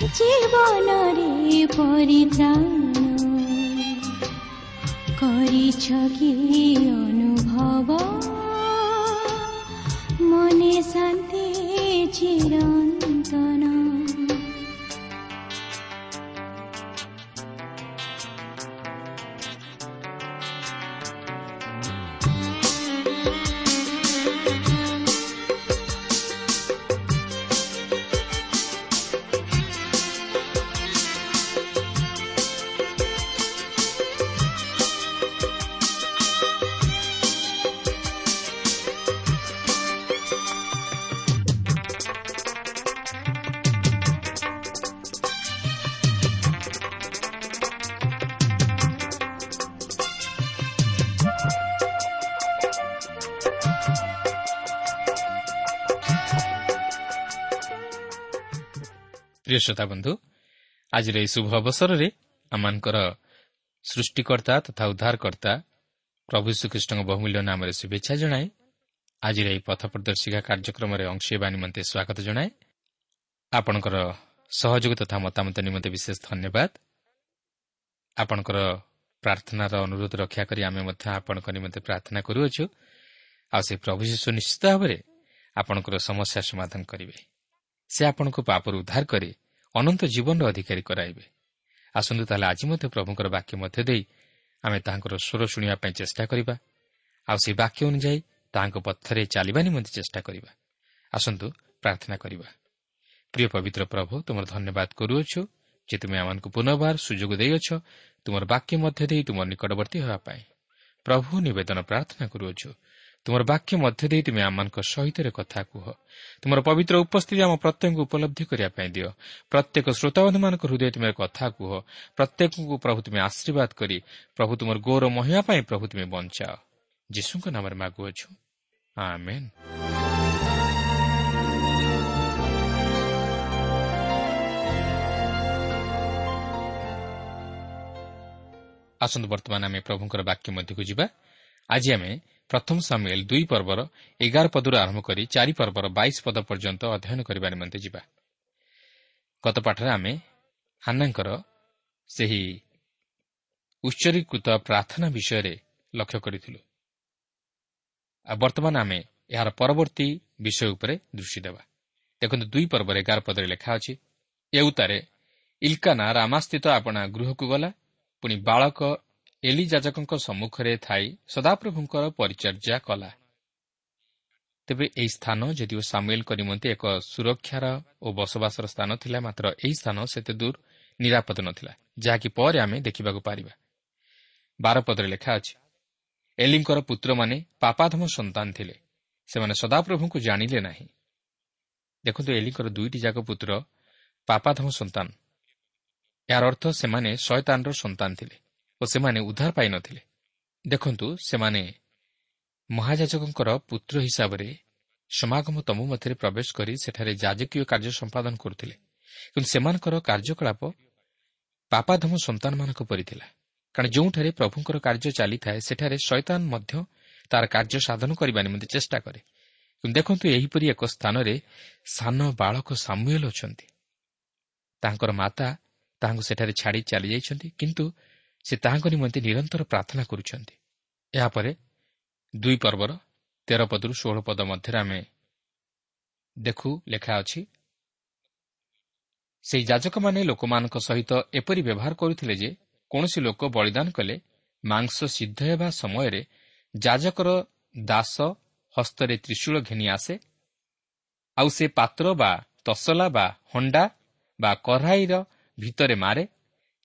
ଜୀବନରେ ପରିତ୍ରାଣ କରିଛ କି ଅନୁଭବ ମନେ ଶାନ୍ତି ଚିରନ୍ତନ ପ୍ରିୟ ଶ୍ରୋତା ବନ୍ଧୁ ଆଜିର ଏହି ଶୁଭ ଅବସରରେ ଆମମାନଙ୍କର ସୃଷ୍ଟିକର୍ତ୍ତା ତଥା ଉଦ୍ଧାରକର୍ତ୍ତା ପ୍ରଭୁ ଶ୍ରୀକୃଷ୍ଣଙ୍କ ବହୁମୂଲ୍ୟ ନାମରେ ଶୁଭେଚ୍ଛା ଜଣାଏ ଆଜିର ଏହି ପଥ ପ୍ରଦର୍ଶିକା କାର୍ଯ୍ୟକ୍ରମରେ ଅଂଶ ହେବା ନିମନ୍ତେ ସ୍ୱାଗତ ଜଣାଏ ଆପଣଙ୍କର ସହଯୋଗ ତଥା ମତାମତ ନିମନ୍ତେ ବିଶେଷ ଧନ୍ୟବାଦ ଆପଣଙ୍କର ପ୍ରାର୍ଥନାର ଅନୁରୋଧ ରକ୍ଷା କରି ଆମେ ମଧ୍ୟ ଆପଣଙ୍କ ନିମନ୍ତେ ପ୍ରାର୍ଥନା କରୁଅଛୁ। ଆଉ ସେ ପ୍ରଭୁ ଶିଶୁ ନିଶ୍ଚିତ ଭାବରେ ଆପଣଙ୍କର ସମସ୍ୟା ସମାଧାନ କରିବେ। ସେ ଆପଣଙ୍କୁ ପାପରୁ ଉଦ୍ଧାର କରି। ଅନନ୍ତ ଜୀବନର ଅଧିକାରୀ କରାଇବେ। ଆସନ୍ତୁ ତାହେଲେ ଆଜି ମଧ୍ୟ ପ୍ରଭୁଙ୍କର ବାକ୍ୟ ମଧ୍ୟ ଦେଇ ଆମେ ତାହାଙ୍କର ସ୍ୱର ଶୁଣିବା ପାଇଁ ଚେଷ୍ଟା କରିବା। ଆଉ ସେହି ବାକ୍ୟ ଅନୁଯାୟୀ ତାହାଙ୍କ ପଥରେ ଚାଲିବା ନିମନ୍ତେ ଚେଷ୍ଟା କରିବା। ଆସନ୍ତୁ ପ୍ରାର୍ଥନା କରିବା। ପ୍ରିୟ ପବିତ୍ର ପ୍ରଭୁ ତୁମର ଧନ୍ୟବାଦ କରୁଅଛୁ ଯେ ତୁମେ ଆମମାନଙ୍କୁ ପୁନର୍ବାର ସୁଯୋଗ ଦେଇଅଛ ତୁମର ବାକ୍ୟ ମଧ୍ୟ ଦେଇ ତୁମର ନିକଟବର୍ତ୍ତୀ ହେବା ପାଇଁ। ପ୍ରଭୁ ନିବେଦନ ପ୍ରାର୍ଥନା କରୁଅଛୁ ତୁମର ବାକ୍ୟ ମଧ୍ୟ ଦେଇ ତୁମେ ଆମମାନଙ୍କ ସହିତ କଥା କୁହ। ତୁମର ପବିତ୍ର ଉପସ୍ଥିତି ଆମ ପ୍ରତ୍ୟେକଙ୍କୁ ଉପଲବ୍ଧି କରିବା ପାଇଁ ଦିଅ। ପ୍ରତ୍ୟେକ ଶ୍ରୋତାବନ୍ଧୁମାନଙ୍କ ହୃଦୟ ତୁମର କଥା କୁହ। ପ୍ରତ୍ୟେକଙ୍କୁ ପ୍ରଭୁ ତୁମେ ଆଶୀର୍ବାଦ କରି ପ୍ରଭୁ ତୁମର ଗୌର ମହିମା ପାଇଁ ପ୍ରଭୁ ତୁମେ ବଞ୍ଚାଅ। ଯୀଶୁଙ୍କ ନାମରେ ମାଗୁଅଛୁ। ଆମେନ୍। ଆସନ୍ତୁ ବର୍ତ୍ତମାନ ଆମେ ପ୍ରଭୁଙ୍କର ବାକ୍ୟ ମଧ୍ୟକୁ ଯିବା। ଆଜି ଆମେ ପ୍ରଥମ ସାମୁଏଲ ଦୁଇ ପର୍ବର ଏଗାର ପଦରୁ ଆରମ୍ଭ କରି ଚାରି ପର୍ବର ବାଇଶ ପଦ ପର୍ଯ୍ୟନ୍ତ ଅଧ୍ୟୟନ କରିବା ନିମନ୍ତେ ଯିବା। ଗତ ପାଠରେ ଆମେ ହାନାଙ୍କର ସେହି ଉତ୍ସର୍ଗୀକୃତ ପ୍ରାର୍ଥନା ବିଷୟରେ ଲକ୍ଷ୍ୟ କରିଥିଲୁ। ଆଉ ବର୍ତ୍ତମାନ ଆମେ ଏହାର ପରବର୍ତ୍ତୀ ବିଷୟ ଉପରେ ଦୃଷ୍ଟି ଦେବା। ଦେଖନ୍ତୁ ଦୁଇ ପର୍ବର ଏଗାର ପଦରେ ଲେଖା ଅଛି ଏଉତାରେ ଇଲକାନା ରାମାସ୍ଥିତ ଆପଣା ଗୃହକୁ ଗଲା ପୁଣି ବାଳକ ଏଲି ଯାଜକଙ୍କ ସମ୍ମୁଖରେ ଥାଇ ସଦାପ୍ରଭୁଙ୍କର ପରିଚର୍ଯା କଲା। ତେବେ ଏହି ସ୍ଥାନ ଯଦିଓ ସାମୁଏଲଙ୍କ ନିମନ୍ତେ ଏକ ସୁରକ୍ଷାର ଓ ବସବାସର ସ୍ଥାନ ଥିଲା ମାତ୍ର ଏହି ସ୍ଥାନ ସେତେ ଦୂର ନିରାପଦ ନଥିଲା ଯାହାକି ପରେ ଆମେ ଦେଖିବାକୁ ପାରିବା। ବାରପଦରେ ଲେଖା ଅଛି ଏଲିଙ୍କର ପୁତ୍ରମାନେ ପାପାଧମ ସନ୍ତାନ ଥିଲେ ସେମାନେ ସଦାପ୍ରଭୁଙ୍କୁ ଜାଣିଲେ ନାହିଁ। ଦେଖନ୍ତୁ ଏଲିଙ୍କର ଦୁଇଟି ଯାକ ପୁତ୍ର ପାପାଧମ ସନ୍ତାନ। ଏହାର ଅର୍ଥ ସେମାନେ ଶୟତାନର ସନ୍ତାନ ଥିଲେ। ଓ ସେମାନେ ଉଦ୍ଧାର ପାଇନଥିଲେ ଦେଖନ୍ତୁ ସେମାନେ ମହାଯାଜକଙ୍କର ପୁତ୍ର ହିସାବରେ ସମାଗମ ତମୁ ମଧ୍ୟରେ ପ୍ରବେଶ କରି ସେଠାରେ ଯାଜକୀୟ କାର୍ଯ୍ୟ ସମ୍ପାଦନ କରୁଥିଲେ। କିନ୍ତୁ ସେମାନଙ୍କର କାର୍ଯ୍ୟକଳାପ ପାପାଧମ ସନ୍ତାନମାନଙ୍କ ପରି ଥିଲା। କାରଣ ଯେଉଁଠାରେ ପ୍ରଭୁଙ୍କର କାର୍ଯ୍ୟ ଚାଲିଥାଏ ସେଠାରେ ଶୈତାନ ମଧ୍ୟ ତାର କାର୍ଯ୍ୟ ସାଧନ କରିବା ନିମନ୍ତେ ଚେଷ୍ଟା କରେ। କିନ୍ତୁ ଦେଖନ୍ତୁ ଏହିପରି ଏକ ସ୍ଥାନରେ ସାନ ବାଳକ ସାମୁଏଲ ଅଛନ୍ତି। ତାଙ୍କର ମାତା ତାହାଙ୍କୁ ସେଠାରେ ଛାଡ଼ି ଚାଲିଯାଇଛନ୍ତି। କିନ୍ତୁ ସେ ତାହାଙ୍କ ନିମନ୍ତେ ନିରନ୍ତର ପ୍ରାର୍ଥନା କରୁଛନ୍ତି। ଏହାପରେ ଦୁଇ ପର୍ବର ତେର ପଦରୁ ଷୋହଳ ପଦ ମଧ୍ୟରେ ଆମେ ଦେଖୁ ଲେଖା ଅଛି ସେହି ଯାଜକମାନେ ଲୋକମାନଙ୍କ ସହିତ ଏପରି ବ୍ୟବହାର କରୁଥିଲେ ଯେ କୌଣସି ଲୋକ ବଳିଦାନ କଲେ ମାଂସ ସିଦ୍ଧ ହେବା ସମୟରେ ଯାଜକର ଦାସ ହସ୍ତରେ ତ୍ରିଶୂଳ ଘେନି ଆସେ। ଆଉ ସେ ପାତ୍ର ବା ତସଲା ବା ହଣ୍ଡା ବା କଢ଼ାଇର ଭିତରେ ମାରେ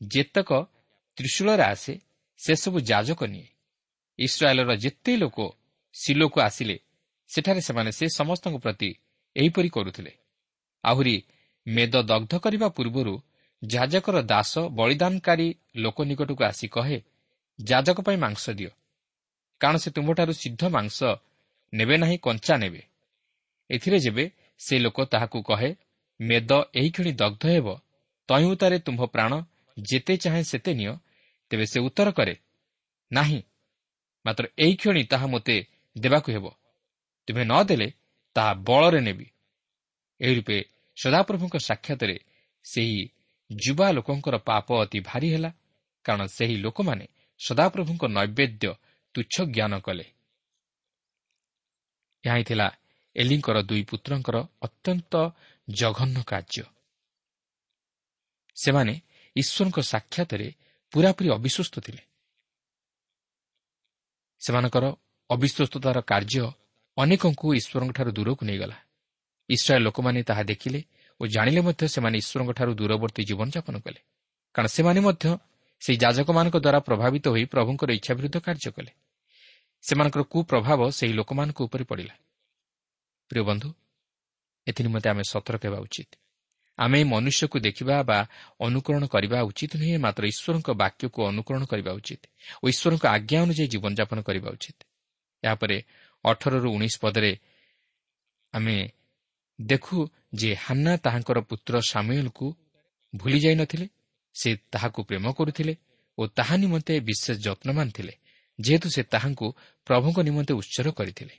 ଯେତେକ ତ୍ରିଶୂଳରେ ଆସେ ସେସବୁ ଯାଜକ ନିଏ। ଇସ୍ରାଏଲର ଯେତେ ଲୋକ ସିଲୋକୁ ଆସିଲେ ସେଠାରେ ସେମାନେ ସେ ସମସ୍ତଙ୍କ ପ୍ରତି ଏହିପରି କରୁଥିଲେ। ଆହୁରି ମେଦ ଦଗ୍ଧ କରିବା ପୂର୍ବରୁ ଯାଜକର ଦାସ ବଳିଦାନକାରୀ ଲୋକ ନିକଟକୁ ଆସି କହେ ଯାଜକ ପାଇଁ ମାଂସ ଦିଅ। କାରଣ ସେ ତୁମ୍ଭଠାରୁ ସିଦ୍ଧ ମାଂସ ନେବେ ନାହିଁ କଞ୍ଚା ନେବେ ଏଥିରେ ଯେବେ ସେ ଲୋକ ତାହାକୁ କହେ ମେଦ ଏହିକ୍ଷଣି ଦଗ୍ଧ ହେବ ତହିଁତାରେ ତୁମ୍ଭ ପ୍ରାଣ ଯେତେ ଚାହେଁ ସେତେ ନିଅ। ତେବେ ସେ ଉତ୍ତର କରେ ନାହିଁ ମାତ୍ର ଏହି ତାହା ମୋତେ ଦେବାକୁ ହେବ। ତୁମେ ନ ଦେଲେ ତାହା ବଳରେ ନେବି ଏହି ରୂପେ ସଦାପ୍ରଭୁଙ୍କ ସାକ୍ଷାତରେ ସେହି ଯୁବା ଲୋକଙ୍କର ପାପ ଅତି ଭାରି ହେଲା କାରଣ ସେହି ଲୋକମାନେ ସଦାପ୍ରଭୁଙ୍କ ନୈବେଦ୍ୟ ତୁଚ୍ଛ ଜ୍ଞାନ କଲେ। ଏହା ହିଁ ଥିଲା ଏଲିଙ୍କର ଦୁଇ ପୁତ୍ରଙ୍କର ଅତ୍ୟନ୍ତ ଜଘନ୍ୟ କାର୍ଯ୍ୟ। ସେମାନେ ଈଶ୍ୱରଙ୍କ ସାକ୍ଷାତରେ ପୁରାପୁରି ଅବିଶ୍ୱସ୍ତ ଥିଲେ। ସେମାନଙ୍କର ଅବିଶ୍ୱସ୍ତତାର କାର୍ଯ୍ୟ ଅନେକଙ୍କୁ ଈଶ୍ୱରଙ୍କଠାରୁ ଦୂରକୁ ନେଇଗଲା। ଇସ୍ରାଏଲ୍ ଲୋକମାନେ ତାହା ଦେଖିଲେ ଓ ଜାଣିଲେ ମଧ୍ୟ ସେମାନେ ଈଶ୍ୱରଙ୍କଠାରୁ ଦୂରବର୍ତ୍ତୀ ଜୀବନଯାପନ କଲେ। କାରଣ ସେମାନେ ମଧ୍ୟ ସେହି ଯାଜକମାନଙ୍କ ଦ୍ୱାରା ପ୍ରଭାବିତ ହୋଇ ପ୍ରଭୁଙ୍କର ଇଚ୍ଛା ବିରୁଦ୍ଧ କାର୍ଯ୍ୟ କଲେ। ସେମାନଙ୍କର କୁପ୍ରଭାବ ସେହି ଲୋକମାନଙ୍କ ଉପରେ ପଡ଼ିଲା। ପ୍ରିୟ ବନ୍ଧୁ ଏଥିନିମନ୍ତେ ଆମେ ସତର୍କ ହେବା ଉଚିତ। ଆମେ ମନୁଷ୍ୟକୁ ଦେଖିବା ବା ଅନୁକରଣ କରିବା ଉଚିତ ନୁହେଁ ମାତ୍ର ଈଶ୍ୱରଙ୍କ ବାକ୍ୟକୁ ଅନୁକରଣ କରିବା ଉଚିତ ଓ ଈଶ୍ୱରଙ୍କ ଆଜ୍ଞା ଅନୁଯାୟୀ ଜୀବନଯାପନ କରିବା ଉଚିତ। ଏହାପରେ ଅଠରରୁ ଉଣେଇଶ ପଦରେ ଆମେ ଦେଖୁ ଯେ ହାନ୍ନା ତାହାଙ୍କର ପୁତ୍ର ସାମୁଏଲକୁ ଭୁଲି ଯାଇନଥିଲେ ସେ ତାହାକୁ ପ୍ରେମ କରୁଥିଲେ ଓ ତାହା ନିମନ୍ତେ ବିଶେଷ ଯତ୍ନବାନ ଥିଲେ ଯେହେତୁ ସେ ତାହାଙ୍କୁ ପ୍ରଭୁଙ୍କ ନିମନ୍ତେ ଉତ୍ସର୍ଗ କରିଥିଲେ।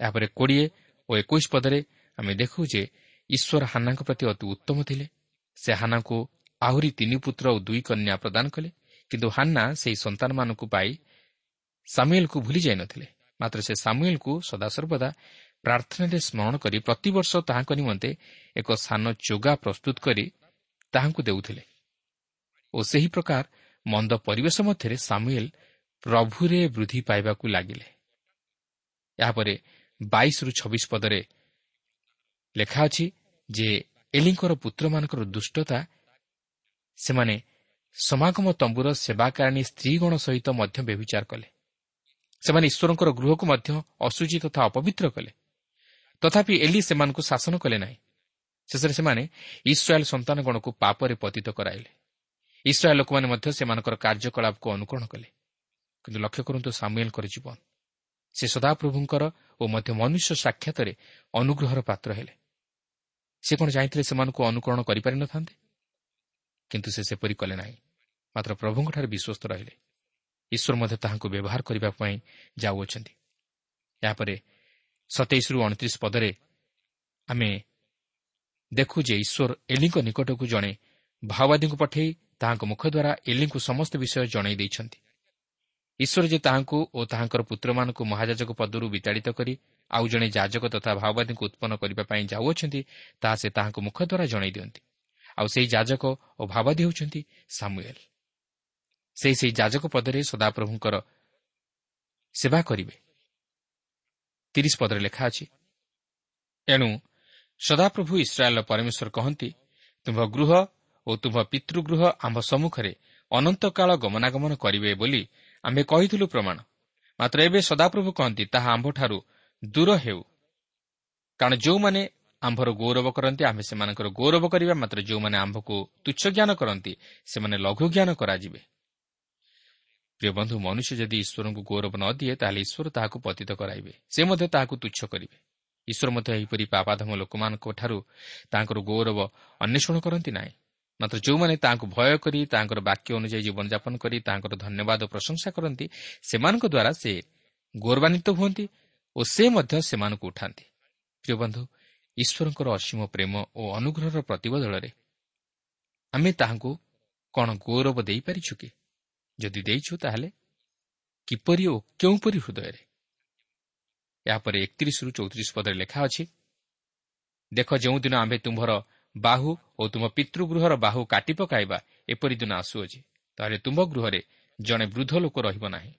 ଏହାପରେ କୋଡ଼ିଏ ଓ ଏକୋଇଶ ପଦରେ ଆମେ ଦେଖୁ ଯେ ଈଶ୍ୱର ହାନାଙ୍କ ପ୍ରତି ଅତି ଉତ୍ତମ ଥିଲେ। ସେ ହାନାଙ୍କୁ ଆହୁରି ତିନି ପୁତ୍ର ଓ ଦୁଇ କନ୍ୟା ପ୍ରଦାନ କଲେ କିନ୍ତୁ ହାନ୍ନା ସେହି ସନ୍ତାନମାନଙ୍କୁ ପାଇ ସାମୁଏଲକୁ ଭୁଲି ଯାଇନଥିଲେ। ମାତ୍ର ସେ ସାମୁଏଲକୁ ସଦାସର୍ବଦା ପ୍ରାର୍ଥନାରେ ସ୍ମରଣ କରି ପ୍ରତିବର୍ଷ ତାହାଙ୍କ ନିମନ୍ତେ ଏକ ସାନ ଚୋଗା ପ୍ରସ୍ତୁତ କରି ତାହାଙ୍କୁ ଦେଉଥିଲେ। ଓ ସେହି ପ୍ରକାର ମନ୍ଦ ପରିବେଶ ମଧ୍ୟରେ ସାମୁଏଲ ପ୍ରଭୁରେ ବୃଦ୍ଧି ପାଇବାକୁ ଲାଗିଲେ। ଏହାପରେ ବାଇଶରୁ ଛବିଶ ପଦରେ ଲେଖା ଅଛି ଯେ ଏଲିଙ୍କର ପୁତ୍ରମାନଙ୍କର ଦୁଷ୍ଟତା ସେମାନେ ସମାଗମ ତମ୍ବୁର ସେବାକାରିଣୀ ସ୍ତ୍ରୀଗଣ ସହିତ ମଧ୍ୟ ବ୍ୟଭିଚାର କଲେ। ସେମାନେ ଈଶ୍ୱରଙ୍କର ଗୃହକୁ ମଧ୍ୟ ଅସୁଚି ତଥା ଅପବିତ୍ର କଲେ। ତଥାପି ଏଲି ସେମାନଙ୍କୁ ଶାସନ କଲେ ନାହିଁ। ଶେଷରେ ସେମାନେ ଇସ୍ରାଏଲ୍ ସନ୍ତାନଗଣକୁ ପାପରେ ପତିତ କରାଇଲେ। ଇସ୍ରାଏଲ୍ ଲୋକମାନେ ମଧ୍ୟ ସେମାନଙ୍କର କାର୍ଯ୍ୟକଳାପକୁ ଅନୁକରଣ କଲେ। କିନ୍ତୁ ଲକ୍ଷ୍ୟ କରନ୍ତୁ ସାମୁଏଲଙ୍କର ଜୀବନ। ସେ ସଦାପ୍ରଭୁଙ୍କର ଓ ମଧ୍ୟ ମନୁଷ୍ୟ ସାକ୍ଷାତରେ ଅନୁଗ୍ରହର ପାତ୍ର ହେଲେ। ସେ କ'ଣ ଚାହିଁଥିଲେ ସେମାନଙ୍କୁ ଅନୁକରଣ କରିପାରିନଥାନ୍ତେ କିନ୍ତୁ ସେ ସେପରି କଲେ ନାହିଁ। ମାତ୍ର ପ୍ରଭୁଙ୍କଠାରେ ବିଶ୍ୱସ୍ତ ରହିଲେ। ଈଶ୍ୱର ମଧ୍ୟ ତାହାଙ୍କୁ ବ୍ୟବହାର କରିବା ପାଇଁ ଯାଉଅଛନ୍ତି। ଏହାପରେ ସତେଇଶରୁ ଅଣତିରିଶ ପଦରେ ଆମେ ଦେଖୁ ଯେ ଈଶ୍ୱର ଏଲିଙ୍କ ନିକଟକୁ ଜଣେ ଭାଓବାଦୀଙ୍କୁ ପଠାଇ ତାହାଙ୍କ ମୁଖ ଦ୍ୱାରା ଏଲିଙ୍କୁ ସମସ୍ତ ବିଷୟ ଜଣାଇ ଦେଇଛନ୍ତି। ଈଶ୍ୱର ଯେ ତାହାଙ୍କୁ ଓ ତାହାଙ୍କର ପୁତ୍ରମାନଙ୍କୁ ମହାଯାଜକ ପଦରୁ ବିତାଡ଼ିତ କରି ଆଉ ଜଣେ ଯାଜକ ତଥା ଭାଓବାଦୀଙ୍କୁ ଉତ୍ପନ୍ନ କରିବା ପାଇଁ ଯାଉଅଛନ୍ତି ତାହା ସେ ତାହାଙ୍କ ମୁଖ ଦ୍ୱାରା ଜଣାଇ ଦିଅନ୍ତି। ଆଉ ସେହି ଯାଜକ ଓ ଭାବାଦୀ ହେଉଛନ୍ତି ସାମୁଏଲ୍। ସେହି ସେହି ଯାଜକ ପଦରେ ସଦାପ୍ରଭୁଙ୍କର ସେବା କରିବେ। ତିରିଶ ପଦରେ ଲେଖା ଅଛି ଏଣୁ ସଦାପ୍ରଭୁ ଇସ୍ରାଏଲ୍ର ପରମେଶ୍ୱର କହନ୍ତି ତୁମ୍ଭ ଗୃହ ଓ ତୁମ୍ଭ ପିତୃଗୃହ ଆମ୍ଭ ସମ୍ମୁଖରେ ଅନନ୍ତକାଳ ଗମନାଗମନ କରିବେ ବୋଲି ଆମ୍ଭେ କହିଥିଲୁ ପ୍ରମାଣ। ମାତ୍ର ଏବେ ସଦାପ୍ରଭୁ କହନ୍ତି ତାହା ଆମ୍ଭଠାରୁ ଦୂର ହେଉ। କାରଣ ଯେଉଁମାନେ ଆମ୍ଭର ଗୌରବ କରନ୍ତି ଆମ୍ଭେ ସେମାନଙ୍କର ଗୌରବ କରିବା ମାତ୍ର ଯେଉଁମାନେ ଆମ୍ଭକୁ ତୁଚ୍ଛ ଜ୍ଞାନ କରନ୍ତି ସେମାନେ ଲଘୁ ଜ୍ଞାନ କରାଯିବେ। ପ୍ରିୟ ବନ୍ଧୁ ମନୁଷ୍ୟ ଯଦି ଈଶ୍ୱରଙ୍କୁ ଗୌରବ ନ ଦିଏ ତାହେଲେ ଈଶ୍ୱର ତାହାକୁ ପତିତ କରାଇବେ। ସେ ମଧ୍ୟ ତାହାକୁ ତୁଚ୍ଛ କରିବେ। ଈଶ୍ୱର ମଧ୍ୟ ଏହିପରି ପାପାଧମ ଲୋକମାନଙ୍କଠାରୁ ତାଙ୍କର ଗୌରବ ଅନ୍ୱେଷଣ କରନ୍ତି ନାହିଁ। ମାତ୍ର ଯେଉଁମାନେ ତାହାଙ୍କୁ ଭୟ କରି ତାଙ୍କର ବାକ୍ୟ ଅନୁଯାୟୀ ଜୀବନଯାପନ କରି ତାଙ୍କର ଧନ୍ୟବାଦ ପ୍ରଶଂସା କରନ୍ତି ସେମାନଙ୍କ ଦ୍ୱାରା ସେ ଗୌରବାନ୍ୱିତ ହୁଅନ୍ତି। ଓ ସେ ମଧ୍ୟ ସେମାନଙ୍କୁ ଉଠାନ୍ତି। ପ୍ରିୟ ବନ୍ଧୁ ଈଶ୍ୱରଙ୍କର ଅସୀମ ପ୍ରେମ ଓ ଅନୁଗ୍ରହର ପ୍ରତିବଦଳରେ ଆମେ ତାହାଙ୍କୁ କ'ଣ ଗୌରବ ଦେଇପାରିଛୁ କି? ଯଦି ଦେଇଛୁ ତାହେଲେ କିପରି ଓ କେଉଁପରି ହୃଦୟରେ? ଏହାପରେ ଏକତିରିଶରୁ ଚଉତିରିଶ ପଦରେ ଲେଖା ଅଛି ଦେଖ ଯେଉଁଦିନ ଆମ୍ଭେ ତୁମ୍ଭର ବାହୁ ଓ ତୁମ ପିତୃଗୃହର ବାହୁ କାଟି ପକାଇବା ଏପରି ଦିନ ଆସୁଅଛି। ତାହେଲେ ତୁମ୍ଭ ଗୃହରେ ଜଣେ ବୃଦ୍ଧ ଲୋକ ରହିବ ନାହିଁ।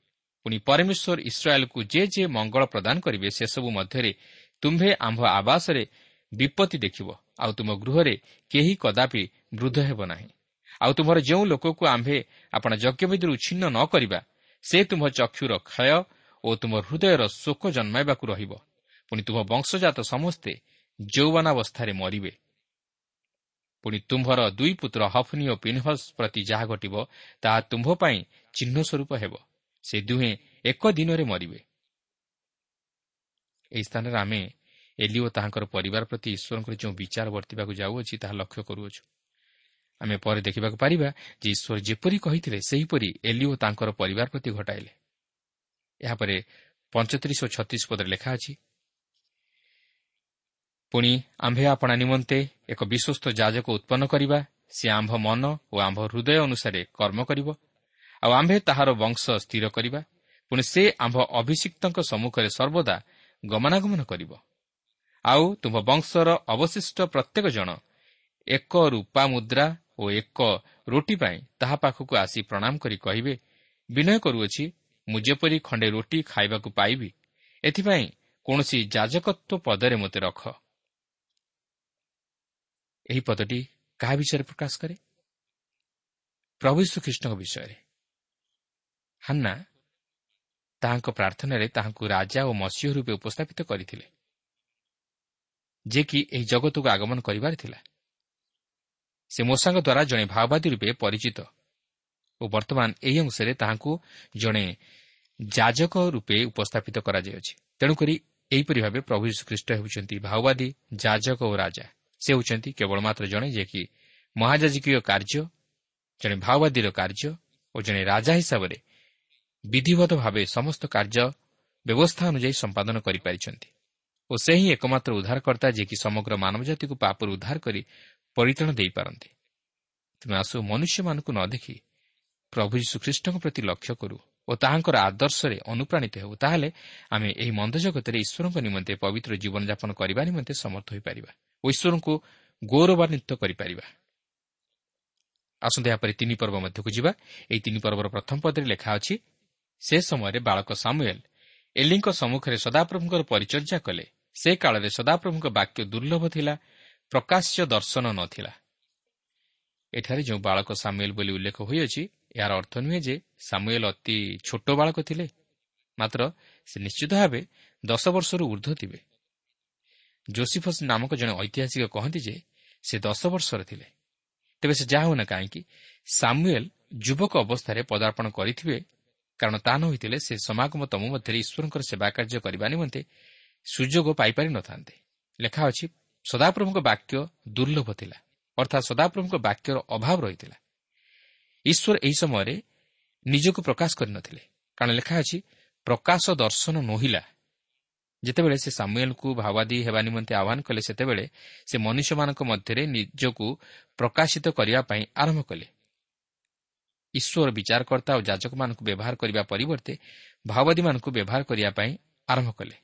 ପୁଣି ପରମେଶ୍ୱର ଇସ୍ରାଏଲ୍କୁ ଯେ ଯେ ମଙ୍ଗଳ ପ୍ରଦାନ କରିବେ ସେସବୁ ମଧ୍ୟରେ ତୁମ୍ଭେ ଆମ୍ଭ ଆବାସରେ ବିପତ୍ତି ଦେଖିବ। ଆଉ ତୁମ ଗୃହରେ କେହି କଦାପି ବୃଦ୍ଧ ହେବ ନାହିଁ। ଆଉ ତୁମର ଯେଉଁ ଲୋକକୁ ଆମ୍ଭେ ଆପଣ ଯଜ୍ଞବିଧିରୁ ଉଚ୍ଛିନ୍ନ ନ କରିବା ସେ ତୁମ୍ଭ ଚକ୍ଷୁର କ୍ଷୟ ଓ ତୁମ ହୃଦୟର ଶୋକ ଜନ୍ମାଇବାକୁ ରହିବ। ପୁଣି ତୁମ ବଂଶଜାତ ସମସ୍ତେ ଯୌବନାବସ୍ଥାରେ ମରିବେ। ପୁଣି ତୁମ୍ଭର ଦୁଇ ପୁତ୍ର ହଫନି ଓ ପିନ୍ହସ୍ ପ୍ରତି ଯାହା ଘଟିବ ତାହା ତୁମ୍ଭ ପାଇଁ ଚିହ୍ନ ସ୍ୱରୂପ ହେବ। ସେ ଦୁହେଁ ଏକ ଦିନରେ ମରିବେ। ଏହି ସ୍ଥାନରେ ଆମେ ଏଲି ଓ ତାହାଙ୍କର ପରିବାର ପ୍ରତି ଈଶ୍ୱରଙ୍କର ଯେଉଁ ବିଚାର ବର୍ତ୍ତିବାକୁ ଯାଉଅଛି ତାହା ଲକ୍ଷ୍ୟ କରୁଅଛୁ। ଆମେ ପରେ ଦେଖିବାକୁ ପାରିବା ଯେ ଈଶ୍ୱର ଯେପରି କହିଥିଲେ ସେହିପରି ଏଲି ଓ ତାଙ୍କର ପରିବାର ପ୍ରତି ଘଟାଇଲେ। ଏହାପରେ ପଞ୍ଚତିରିଶ ଓ ଛତିଶ ପଦରେ ଲେଖା ଅଛି ପୁଣି ଆମ୍ଭେ ଆପଣା ନିମନ୍ତେ ଏକ ବିଶ୍ୱସ୍ତ ଯାଜକ ଉତ୍ପନ୍ନ କରିବା ସେ ଆମ୍ଭ ମନ ଓ ଆମ୍ଭ ହୃଦୟ ଅନୁସାରେ କର୍ମ କରିବ ଆଉ ଆମ୍ଭେ ତାହାର ବଂଶ ସ୍ଥିର କରିବା ପୁଣି ସେ ଆମ୍ଭ ଅଭିଷିକ୍ତଙ୍କ ସମ୍ମୁଖରେ ସର୍ବଦା ଗମନାଗମନ କରିବ। ଆଉ ତୁମ୍ଭ ବଂଶର ଅବଶିଷ୍ଟ ପ୍ରତ୍ୟେକ ଜଣ ଏକ ରୂପା ମୁଦ୍ରା ଓ ଏକ ରୋଟି ପାଇଁ ତାହା ପାଖକୁ ଆସି ପ୍ରଣାମ କରି କହିବେ ବିନୟ କରୁଅଛି ମୁଁ ଯେପରି ଖଣ୍ଡେ ରୋଟି ଖାଇବାକୁ ପାଇବି ଏଥିପାଇଁ କୌଣସି ଯାଜକତ୍ୱ ପଦରେ ମୋତେ ରଖ। ଏହି ପଦଟି କାହା ବିଷୟରେ ପ୍ରକାଶ କରେ? ପ୍ରଭୁ ଶ୍ରୀଖ୍ରୀଷ୍ଟଙ୍କ ବିଷୟରେ। ହାନ୍ନା ତାହାଙ୍କ ପ୍ରାର୍ଥନାରେ ତାହାଙ୍କୁ ରାଜା ଓ ମସିହ ରୂପେ ଉପସ୍ଥାପିତ କରିଥିଲେ ଯେ କି ଏହି ଜଗତକୁ ଆଗମନ କରିବାର ଥିଲା। ସେ ମୂଷାଙ୍କ ଦ୍ୱାରା ଜଣେ ଭାଓବାଦୀ ରୂପେ ପରିଚିତ ଓ ବର୍ତ୍ତମାନ ଏହି ଅଂଶରେ ତାହାଙ୍କୁ ଜଣେ ଯାଜକ ରୂପେ ଉପସ୍ଥାପିତ କରାଯାଇଅଛି। ତେଣୁକରି ଏହିପରି ଭାବେ ପ୍ରଭୁ ଯୀଶୁଖ୍ରୀଷ୍ଟ ହେଉଛନ୍ତି ଭାଓବାଦୀ ଯାଜକ ଓ ରାଜା। ସେ ହେଉଛନ୍ତି କେବଳ ମାତ୍ର ଜଣେ ଯିଏକି ମହାଯାଜକୀୟ କାର୍ଯ୍ୟ ଜଣେ ଭାଓବାଦୀର କାର୍ଯ୍ୟ ଓ ଜଣେ ରାଜା ହିସାବରେ ବିଧିବଦ୍ଧ ଭାବେ ସମସ୍ତ କାର୍ଯ୍ୟ ବ୍ୟବସ୍ଥା ଅନୁଯାୟୀ ସମ୍ପାଦନ କରିପାରିଛନ୍ତି ଓ ସେ ହିଁ ଏକମାତ୍ର ଉଦ୍ଧାରକର୍ତ୍ତା ଯିଏକି ସମଗ୍ର ମାନବ ଜାତିକୁ ପାପରୁ ଉଦ୍ଧାର କରି ପରିତାଣ ଦେଇପାରନ୍ତି। ତୁମେ ଆସୁ ମନୁଷ୍ୟମାନଙ୍କୁ ନ ଦେଖି ପ୍ରଭୁ ଯୀଶୁଖ୍ରୀଷ୍ଟଙ୍କ ପ୍ରତି ଲକ୍ଷ୍ୟ କରୁ ଓ ତାହାଙ୍କର ଆଦର୍ଶରେ ଅନୁପ୍ରାଣିତ ହେଉ ତାହେଲେ ଆମେ ଏହି ମନ୍ଦ ଜଗତରେ ଈଶ୍ୱରଙ୍କ ନିମନ୍ତେ ପବିତ୍ର ଜୀବନଯାପନ କରିବା ନିମନ୍ତେ ସମର୍ଥ ହୋଇପାରିବା ଓ ଈଶ୍ୱରଙ୍କୁ ଗୌରବାନ୍ୱିତ କରିପାରିବା। ଆସନ୍ତା ଏହାପରେ ତିନି ପର୍ବ ମଧ୍ୟକୁ ଯିବା। ଏହି ତିନି ପର୍ବର ପ୍ରଥମ ପଦରେ ଲେଖା ଅଛି ସେ ସମୟରେ ବାଳକ ସାମୁଏଲ ଏଲିଙ୍କ ସମ୍ମୁଖରେ ସଦାପ୍ରଭୁଙ୍କର ପରିଚର୍ଯା କଲେ। ସେ କାଳରେ ସଦାପ୍ରଭୁଙ୍କ ବାକ୍ୟ ଦୁର୍ଲଭ ଥିଲା ପ୍ରକାଶ୍ୟ ଦର୍ଶନ ନଥିଲା ଏଠାରେ ଯେଉଁ ବାଳକ ସାମୁଏଲ ବୋଲି ଉଲ୍ଲେଖ ହୋଇଅଛି ଏହାର ଅର୍ଥ ନୁହେଁ ଯେ ସାମୁଏଲ ଅତି ଛୋଟ ବାଳକ ଥିଲେ ମାତ୍ର ସେ ନିଶ୍ଚିତ ଭାବେ ଦଶ ବର୍ଷରୁ ଉର୍ଦ୍ଧ୍ୱ ଥିବେ। ଜୋସିଫସ୍ ନାମକ ଜଣେ ଐତିହାସିକ କହନ୍ତି ଯେ ସେ ଦଶ ବର୍ଷର ଥିଲେ। ତେବେ ସେ ଯାହା ହେଉନା କାହିଁକି ସାମୁଏଲ ଯୁବକ ଅବସ୍ଥାରେ ପଦାର୍ପଣ କରିଥିବେ କାରଣ ତାହା ନ ହୋଇଥିଲେ ସେ ସମାଗମ ତମ ମଧ୍ୟରେ ଈଶ୍ୱରଙ୍କର ସେବା କାର୍ଯ୍ୟ କରିବା ନିମନ୍ତେ ସୁଯୋଗ ପାଇପାରି ନଥାନ୍ତେ। ଲେଖା ଅଛି ସଦାପ୍ରଭୁଙ୍କ ବାକ୍ୟ ଦୁର୍ଲଭ ଥିଲା ଅର୍ଥାତ୍ ସଦାପ୍ରଭୁଙ୍କ ବାକ୍ୟର ଅଭାବ ରହିଥିଲା। ଈଶ୍ୱର ଏହି ସମୟରେ ନିଜକୁ ପ୍ରକାଶ କରିନଥିଲେ। କାରଣ ଲେଖା ଅଛି ପ୍ରକାଶ ଦର୍ଶନ ନୋହିଲା। ଯେତେବେଳେ ସେ ସାମୁଏଲ୍କୁ ଭାବାଦୀ ହେବା ନିମନ୍ତେ ଆହ୍ୱାନ କଲେ ସେତେବେଳେ ସେ ମନୁଷ୍ୟମାନଙ୍କ ମଧ୍ୟରେ ନିଜକୁ ପ୍ରକାଶିତ କରିବା ପାଇଁ ଆରମ୍ଭ କଲେ। ଈଶ୍ୱର ବିଚାରକର୍ତ୍ତା ଓ ଯାଜକମାନଙ୍କୁ ବ୍ୟବହାର କରିବା ପରିବର୍ତ୍ତେ ଭାଓବାଦୀମାନଙ୍କୁ ବ୍ୟବହାର କରିବା ପାଇଁ ଆରମ୍ଭ କଲେ।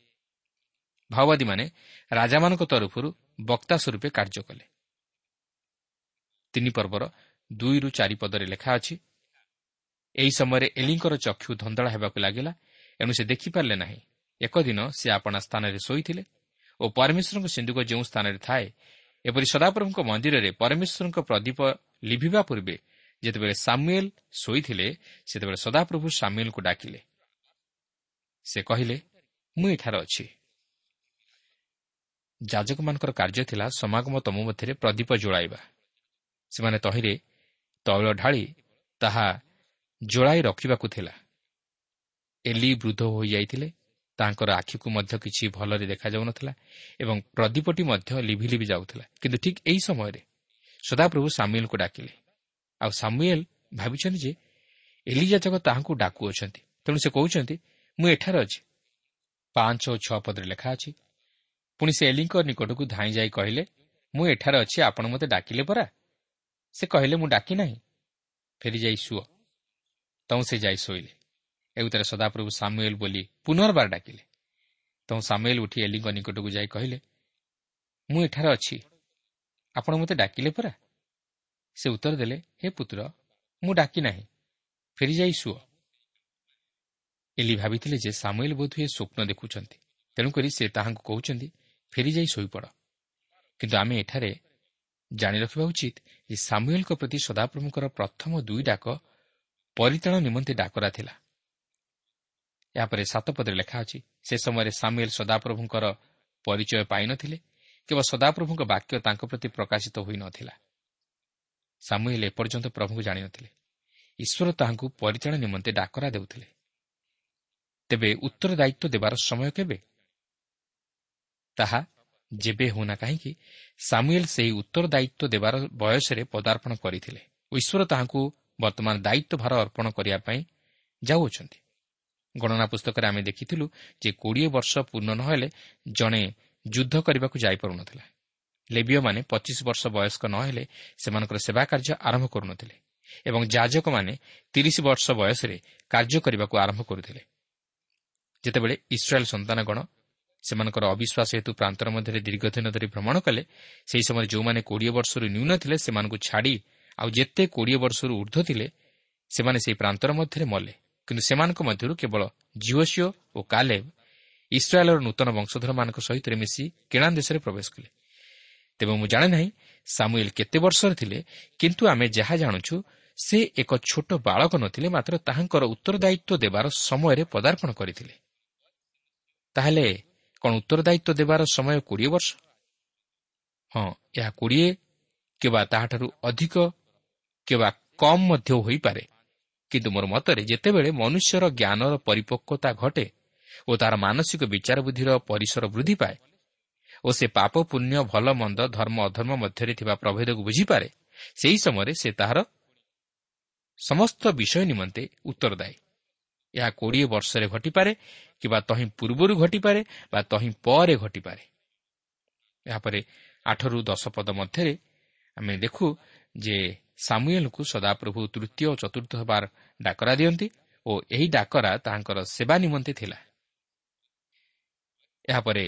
ଭାଓବାଦୀମାନେ ରାଜାମାନଙ୍କ ତରଫରୁ ବକ୍ତା ସ୍ୱରୂପେ କାର୍ଯ୍ୟ କଲେ। ତିନି ପର୍ବର ଦୁଇରୁ ଚାରି ପଦରେ ଲେଖା ଅଛି ଏହି ସମୟରେ ଏଲିଙ୍କର ଚକ୍ଷୁ ଧନ୍ଦଳା ହେବାକୁ ଲାଗିଲା ଏଣୁ ସେ ଦେଖିପାରିଲେ ନାହିଁ। ଏକଦିନ ସେ ଆପଣା ସ୍ଥାନରେ ଶୋଇଥିଲେ ଓ ପରମେଶ୍ୱରଙ୍କ ସିନ୍ଧୁକ ଯେଉଁ ସ୍ଥାନରେ ଥାଏ ଏପରି ସଦାପ୍ରଭୁଙ୍କ ମନ୍ଦିରରେ ପରମେଶ୍ୱରଙ୍କ ପ୍ରଦୀପ ଲିଭିବା ପୂର୍ବେ ଯେତେବେଳେ ସାମୁଏଲ ଶୋଇଥିଲେ ସେତେବେଳେ ସଦାପ୍ରଭୁ ସାମୁଏଲଙ୍କୁ ଡାକିଲେ। ସେ କହିଲେ ମୁଁ ଏଠାରେ ଅଛି। ଯାଜକମାନଙ୍କର କାର୍ଯ୍ୟ ଥିଲା ସମାଗମ ତମ ମଧ୍ୟରେ ପ୍ରଦୀପ ଜଳାଇବା। ସେମାନେ ତହିଁରେ ତୈଳ ଢାଳି ତାହା ଜଳାଇ ରଖିବାକୁ ଥିଲା। ଏଲି ବୃଦ୍ଧ ହୋଇଯାଇଥିଲେ। ତାଙ୍କର ଆଖିକୁ ମଧ୍ୟ କିଛି ଭଲରେ ଦେଖାଯାଉନଥିଲା ଏବଂ ପ୍ରଦୀପଟି ମଧ୍ୟ ଲିଭି ଲିଭି ଯାଉଥିଲା। କିନ୍ତୁ ଠିକ୍ ଏହି ସମୟରେ ସଦାପ୍ରଭୁ ସାମୁଏଲ୍କୁ ଡାକିଲେ। ଆଉ ସାମୁଏଲ୍ ଭାବିଛନ୍ତି ଯେ ଏଲିଜାଚକ ତାହାଙ୍କୁ ଡାକୁଅଛନ୍ତି। ତେଣୁ ସେ କହୁଛନ୍ତି ମୁଁ ଏଠାରେ ଅଛି। ପାଞ୍ଚ ଓ ଛଅ ପଦରେ ଲେଖା ଅଛି ପୁଣି ସେ ଏଲିଙ୍କ ନିକଟକୁ ଧାଇଁ ଯାଇ କହିଲେ ମୁଁ ଏଠାରେ ଅଛି ଆପଣ ମୋତେ ଡାକିଲେ ପରା? ସେ କହିଲେ ମୁଁ ଡାକି ନାହିଁ। ଫେରିଯାଇ ଶୁଅ। ତୁ ସେ ଯାଇ ଶୋଇଲେ। ଏଉତରେ ସଦାପ୍ରଭୁ ସାମୁଏଲ୍ ବୋଲି ପୁନର୍ବାର ଡାକିଲେ। ତୁ ସାମୁଏଲ୍ ଉଠି ଏଲିଙ୍କ ନିକଟକୁ ଯାଇ କହିଲେ ମୁଁ ଏଠାରେ ଅଛି। ଆପଣ ମୋତେ ଡାକିଲେ ପରା? ସେ ଉତ୍ତର ଦେଲେ ହେ ପୁତ୍ର ମୁଁ ଡାକି ନାହିଁ ଫେରିଯାଇ ଶୁଅ। ଏଲି ଭାବିଥିଲେ ଯେ ସାମୁଏଲ୍ ବୋଧହୁଏ ସ୍ୱପ୍ନ ଦେଖୁଛନ୍ତି। ତେଣୁକରି ସେ ତାହାଙ୍କୁ କହୁଛନ୍ତି ଫେରିଯାଇ ଶୋଇପଡ଼। କିନ୍ତୁ ଆମେ ଏଠାରେ ଜାଣି ରଖିବା ଉଚିତ ଯେ ସାମୁଏଲ୍ଙ୍କ ପ୍ରତି ସଦାପ୍ରଭୁଙ୍କର ପ୍ରଥମ ଦୁଇ ଡାକ ପରିତାଣ ନିମନ୍ତେ ଡାକରା ଥିଲା। ଏହାପରେ ସାତପଦରେ ଲେଖା ଅଛି ସେ ସମୟରେ ସାମୁଏଲ୍ ସଦାପ୍ରଭୁଙ୍କର ପରିଚୟ ପାଇନଥିଲେ କେବଳ ସଦାପ୍ରଭୁଙ୍କ ବାକ୍ୟ ତାଙ୍କ ପ୍ରତି ପ୍ରକାଶିତ ହୋଇନଥିଲା ସାମୁଏଲ୍ ଏପର୍ଯ୍ୟନ୍ତ ପ୍ରଭୁଙ୍କୁ ଜାଣିନଥିଲେ। ଈଶ୍ୱର ତାହାଙ୍କୁ ପରିଚାଳନା ନିମନ୍ତେ ଡାକରା ଦେଉଥିଲେ। ତେବେ ଉତ୍ତରଦାୟିତ୍ୱ ଦେବାର ସମୟ କେବେ? ତାହା ଯେବେ ହେଉନା କାହିଁକି ସାମୁଏଲ୍ ସେହି ଉତ୍ତରଦାୟିତ୍ୱ ଦେବାର ବୟସରେ ପଦାର୍ପଣ କରିଥିଲେ ଈଶ୍ୱର ତାହାଙ୍କୁ ବର୍ତ୍ତମାନ ଦାୟିତ୍ୱ ଭାର ଅର୍ପଣ କରିବା ପାଇଁ ଯାଉଅଛନ୍ତି। ଗଣନା ପୁସ୍ତକରେ ଆମେ ଦେଖିଥିଲୁ ଯେ କୋଡ଼ିଏ ବର୍ଷ ପୂର୍ଣ୍ଣ ନ ହେଲେ ଜଣେ ଯୁଦ୍ଧ କରିବାକୁ ଯାଇପାରୁନଥିଲା। ଲେବିୟମାନେ ପଚିଶ ବର୍ଷ ବୟସ୍କ ନ ହେଲେ ସେମାନଙ୍କର ସେବା କାର୍ଯ୍ୟ ଆରମ୍ଭ କରୁନଥିଲେ ଏବଂ ଯାଜକମାନେ ତିରିଶ ବର୍ଷ ବୟସରେ କାର୍ଯ୍ୟ କରିବାକୁ ଆରମ୍ଭ କରୁଥିଲେ। ଯେତେବେଳେ ଇସ୍ରାଏଲ୍ ସନ୍ତାନଗଣ ସେମାନଙ୍କର ଅବିଶ୍ୱାସ ହେତୁ ପ୍ରାନ୍ତର ମଧ୍ୟରେ ଦୀର୍ଘଦିନ ଧରି ଭ୍ରମଣ କଲେ ସେହି ସମୟରେ ଯେଉଁମାନେ କୋଡ଼ିଏ ବର୍ଷରୁ ନ୍ୟୁନ ଥିଲେ ସେମାନଙ୍କୁ ଛାଡ଼ି ଆଉ ଯେତେ କୋଡ଼ିଏ ବର୍ଷରୁ ଉର୍ଦ୍ଧ୍ୱ ଥିଲେ ସେମାନେ ସେହି ପ୍ରାନ୍ତର ମଧ୍ୟରେ ମଲେ। କିନ୍ତୁ ସେମାନଙ୍କ ମଧ୍ୟରୁ କେବଳ ଜିଓସିଓ ଓ କାଲେବ ଇସ୍ରାଏଲ୍ର ନୂତନ ବଂଶଧରମାନଙ୍କ ସହିତ ମିଶି କିଣା ଦେଶରେ ପ୍ରବେଶ କଲେ। ତେବେ ମୁଁ ଜାଣେ ନାହିଁ ସାମୁଏଲ୍ କେତେ ବର୍ଷରେ ଥିଲେ କିନ୍ତୁ ଆମେ ଯାହା ଜାଣୁଛୁ ସେ ଏକ ଛୋଟ ବାଳକ ନଥିଲେ ମାତ୍ର ତାହାଙ୍କର ଉତ୍ତରଦାୟିତ୍ୱ ଦେବାର ସମୟରେ ପଦାର୍ପଣ କରିଥିଲେ। ତାହେଲେ କ'ଣ ଉତ୍ତରଦାୟିତ୍ୱ ଦେବାର ସମୟ କୋଡ଼ିଏ ବର୍ଷ? ହଁ ଏହା କୋଡ଼ିଏ କିମ୍ବା ତାହାଠାରୁ ଅଧିକ କିମ୍ବା କମ୍ ମଧ୍ୟ ହୋଇପାରେ। କିନ୍ତୁ ମୋର ମତରେ ଯେତେବେଳେ ମନୁଷ୍ୟର ଜ୍ଞାନର ପରିପକ୍ୱତା ଘଟେ ଓ ତାହାର ମାନସିକ ବିଚାର ବୁଦ୍ଧିର ପରିସର ବୃଦ୍ଧି ପାଏ ଓ ସେ ପାପ ପୁଣ୍ୟ ଭଲ ମନ୍ଦ ଧର୍ମ ଅଧର୍ମ ମଧ୍ୟରେ ଥିବା ପ୍ରଭେଦକୁ ବୁଝିପାରେ ସେହି ସମୟରେ ସେ ତାହାର ସମସ୍ତ ବିଷୟ ନିମନ୍ତେ ଉତ୍ତରଦାୟୀ ଏହା କୋଡ଼ିଏ ବର୍ଷରେ ଘଟିପାରେ କିମ୍ବା ତହିଁ ପୂର୍ବରୁ ଘଟିପାରେ ବା ତହିଁ ପରେ ଘଟିପାରେ। ଏହାପରେ ଆଠରୁ ଦଶ ପଦ ମଧ୍ୟରେ ଆମେ ଦେଖୁ ଯେ ସାମୁଏଲ୍ଙ୍କୁ ସଦାପ୍ରଭୁ ତୃତୀୟ ଓ ଚତୁର୍ଥ ହେବାର ଡାକରା ଦିଅନ୍ତି ଓ ଏହି ଡାକରା ତାହାଙ୍କର ସେବା ନିମନ୍ତେ ଥିଲା। ଏହାପରେ